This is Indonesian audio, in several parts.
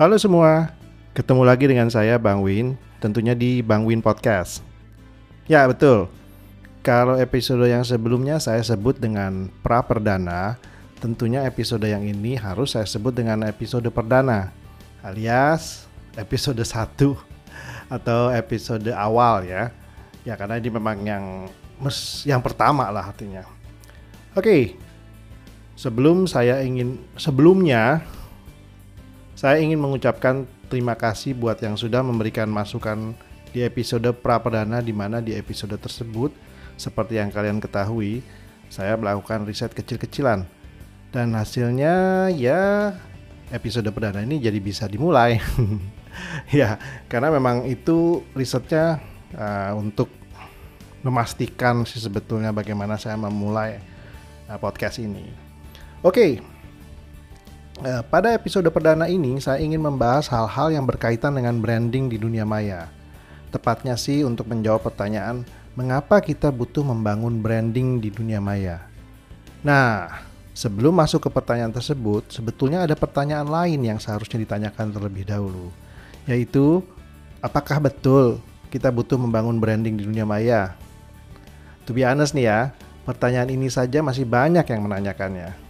Halo semua, ketemu lagi dengan saya Bang Win, tentunya di Bang Win Podcast. Ya betul, kalau episode yang sebelumnya saya sebut dengan pra perdana, tentunya episode yang ini harus saya sebut dengan episode perdana, alias episode 1 atau episode awal ya. Ya karena ini memang yang mes, yang pertama lah artinya. Oke, sebelum saya ingin sebelumnya saya ingin mengucapkan terima kasih buat yang sudah memberikan masukan di episode pra perdana di mana di episode tersebut seperti yang kalian ketahui saya melakukan riset kecil-kecilan. Dan hasilnya ya episode perdana ini jadi bisa dimulai. Ya karena memang itu risetnya uh, untuk memastikan sih sebetulnya bagaimana saya memulai uh, podcast ini. Oke okay, pada episode perdana ini, saya ingin membahas hal-hal yang berkaitan dengan branding di dunia maya. Tepatnya sih untuk menjawab pertanyaan, mengapa kita butuh membangun branding di dunia maya? Nah, sebelum masuk ke pertanyaan tersebut, sebetulnya ada pertanyaan lain yang seharusnya ditanyakan terlebih dahulu, yaitu apakah betul kita butuh membangun branding di dunia maya? To be honest nih ya, pertanyaan ini saja masih banyak yang menanyakannya.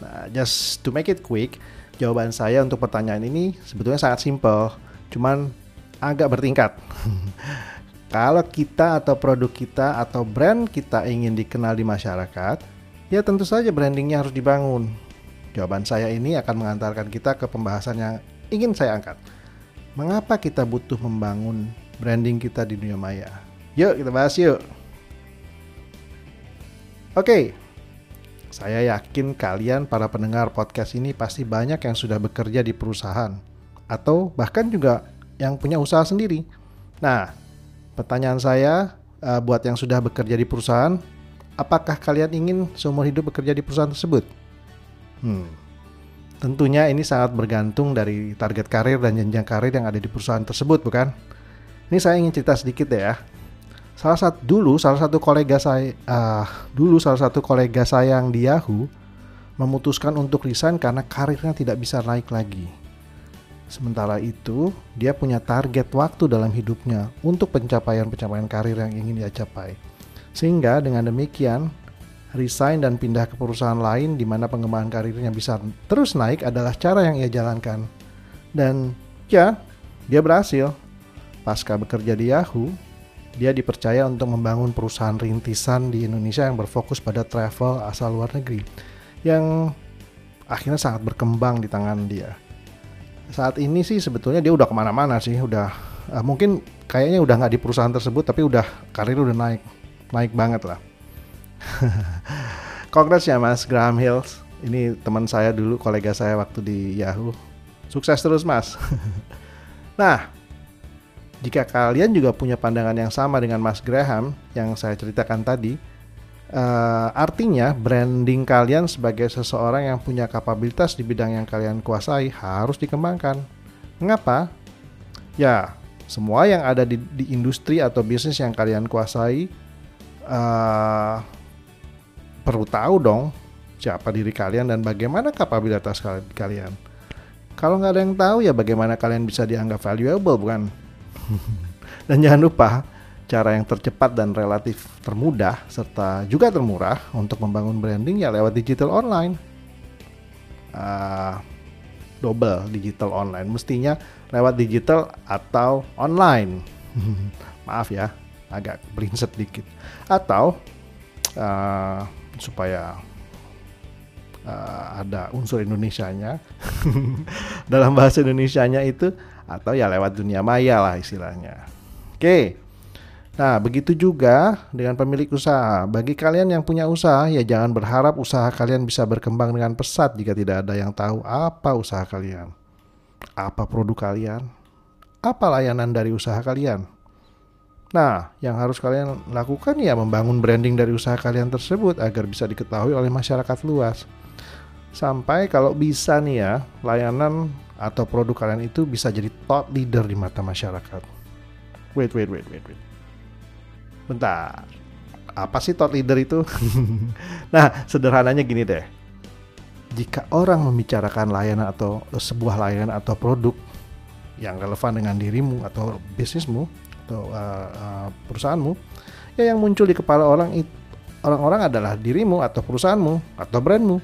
Nah, just to make it quick, jawaban saya untuk pertanyaan ini sebetulnya sangat simpel, cuman agak bertingkat. Kalau kita atau produk kita atau brand kita ingin dikenal di masyarakat, ya tentu saja brandingnya harus dibangun. Jawaban saya ini akan mengantarkan kita ke pembahasan yang ingin saya angkat. Mengapa kita butuh membangun branding kita di dunia maya? Yuk kita bahas yuk. Oke, okay, saya yakin kalian para pendengar podcast ini pasti banyak yang sudah bekerja di perusahaan atau bahkan juga yang punya usaha sendiri. Nah, pertanyaan saya uh, buat yang sudah bekerja di perusahaan, apakah kalian ingin seumur hidup bekerja di perusahaan tersebut? Hmm. Tentunya ini sangat bergantung dari target karir dan jenjang karir yang ada di perusahaan tersebut, bukan? Ini saya ingin cerita sedikit ya salah satu dulu salah satu kolega saya uh, dulu salah satu kolega saya yang di Yahoo memutuskan untuk resign karena karirnya tidak bisa naik lagi. Sementara itu, dia punya target waktu dalam hidupnya untuk pencapaian-pencapaian karir yang ingin dia capai. Sehingga dengan demikian, resign dan pindah ke perusahaan lain di mana pengembangan karirnya bisa terus naik adalah cara yang ia jalankan. Dan ya, dia berhasil. Pasca bekerja di Yahoo, dia dipercaya untuk membangun perusahaan rintisan di Indonesia yang berfokus pada travel asal luar negeri yang akhirnya sangat berkembang di tangan dia. Saat ini sih sebetulnya dia udah ke mana-mana sih, udah uh, mungkin kayaknya udah nggak di perusahaan tersebut tapi udah karir udah naik, naik banget lah. Congrats ya Mas Graham Hills. Ini teman saya dulu, kolega saya waktu di Yahoo. Sukses terus Mas. nah, jika kalian juga punya pandangan yang sama dengan Mas Graham yang saya ceritakan tadi, uh, artinya branding kalian sebagai seseorang yang punya kapabilitas di bidang yang kalian kuasai harus dikembangkan. Mengapa? Ya, semua yang ada di, di industri atau bisnis yang kalian kuasai uh, perlu tahu dong siapa diri kalian dan bagaimana kapabilitas kalian. Kalau nggak ada yang tahu ya bagaimana kalian bisa dianggap valuable bukan? dan jangan lupa cara yang tercepat dan relatif termudah serta juga termurah untuk membangun branding ya lewat digital online. Uh, double digital online, mestinya lewat digital atau online. Maaf ya, agak berinset dikit. Atau uh, supaya uh, ada unsur Indonesianya dalam bahasa Indonesianya itu atau ya lewat dunia maya lah istilahnya. Oke. Nah, begitu juga dengan pemilik usaha. Bagi kalian yang punya usaha, ya jangan berharap usaha kalian bisa berkembang dengan pesat jika tidak ada yang tahu apa usaha kalian. Apa produk kalian? Apa layanan dari usaha kalian? Nah, yang harus kalian lakukan ya membangun branding dari usaha kalian tersebut agar bisa diketahui oleh masyarakat luas. Sampai kalau bisa nih ya, layanan atau produk kalian itu bisa jadi thought leader di mata masyarakat. Wait, wait, wait, wait, wait. Bentar. Apa sih thought leader itu? nah, sederhananya gini deh. Jika orang membicarakan layanan atau sebuah layanan atau produk yang relevan dengan dirimu atau bisnismu atau uh, uh, perusahaanmu, ya yang muncul di kepala orang orang-orang adalah dirimu atau perusahaanmu atau brandmu.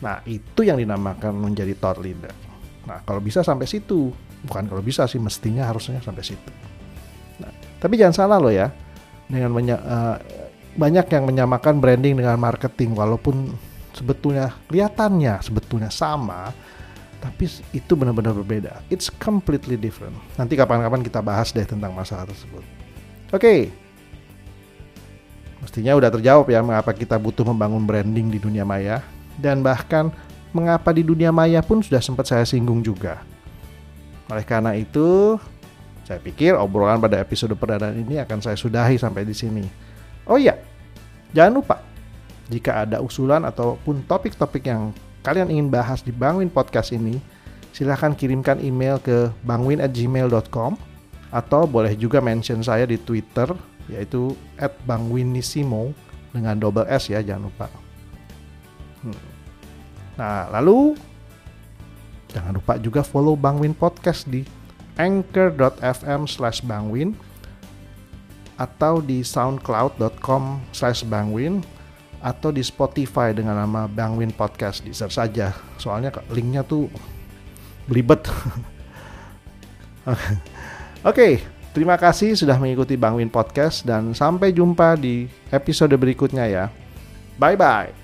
Nah, itu yang dinamakan menjadi thought leader. Nah, kalau bisa sampai situ, bukan kalau bisa sih mestinya harusnya sampai situ. Nah, tapi jangan salah loh ya, dengan uh, banyak yang menyamakan branding dengan marketing, walaupun sebetulnya kelihatannya sebetulnya sama, tapi itu benar-benar berbeda. It's completely different. Nanti kapan-kapan kita bahas deh tentang masalah tersebut. Oke, okay. mestinya udah terjawab ya mengapa kita butuh membangun branding di dunia maya dan bahkan mengapa di dunia maya pun sudah sempat saya singgung juga. Oleh karena itu, saya pikir obrolan pada episode perdana ini akan saya sudahi sampai di sini. Oh iya, jangan lupa jika ada usulan ataupun topik-topik yang kalian ingin bahas di Bangwin Podcast ini, silahkan kirimkan email ke bangwin@gmail.com atau boleh juga mention saya di Twitter yaitu @bangwinisimo dengan double S ya jangan lupa. Hmm. Nah lalu jangan lupa juga follow Bangwin Podcast di anchor.fm slash bangwin atau di soundcloud.com slash bangwin atau di Spotify dengan nama Bang Win Podcast di search saja. Soalnya linknya tuh belibet. Oke. Okay, terima kasih sudah mengikuti Bang Win Podcast dan sampai jumpa di episode berikutnya ya. Bye bye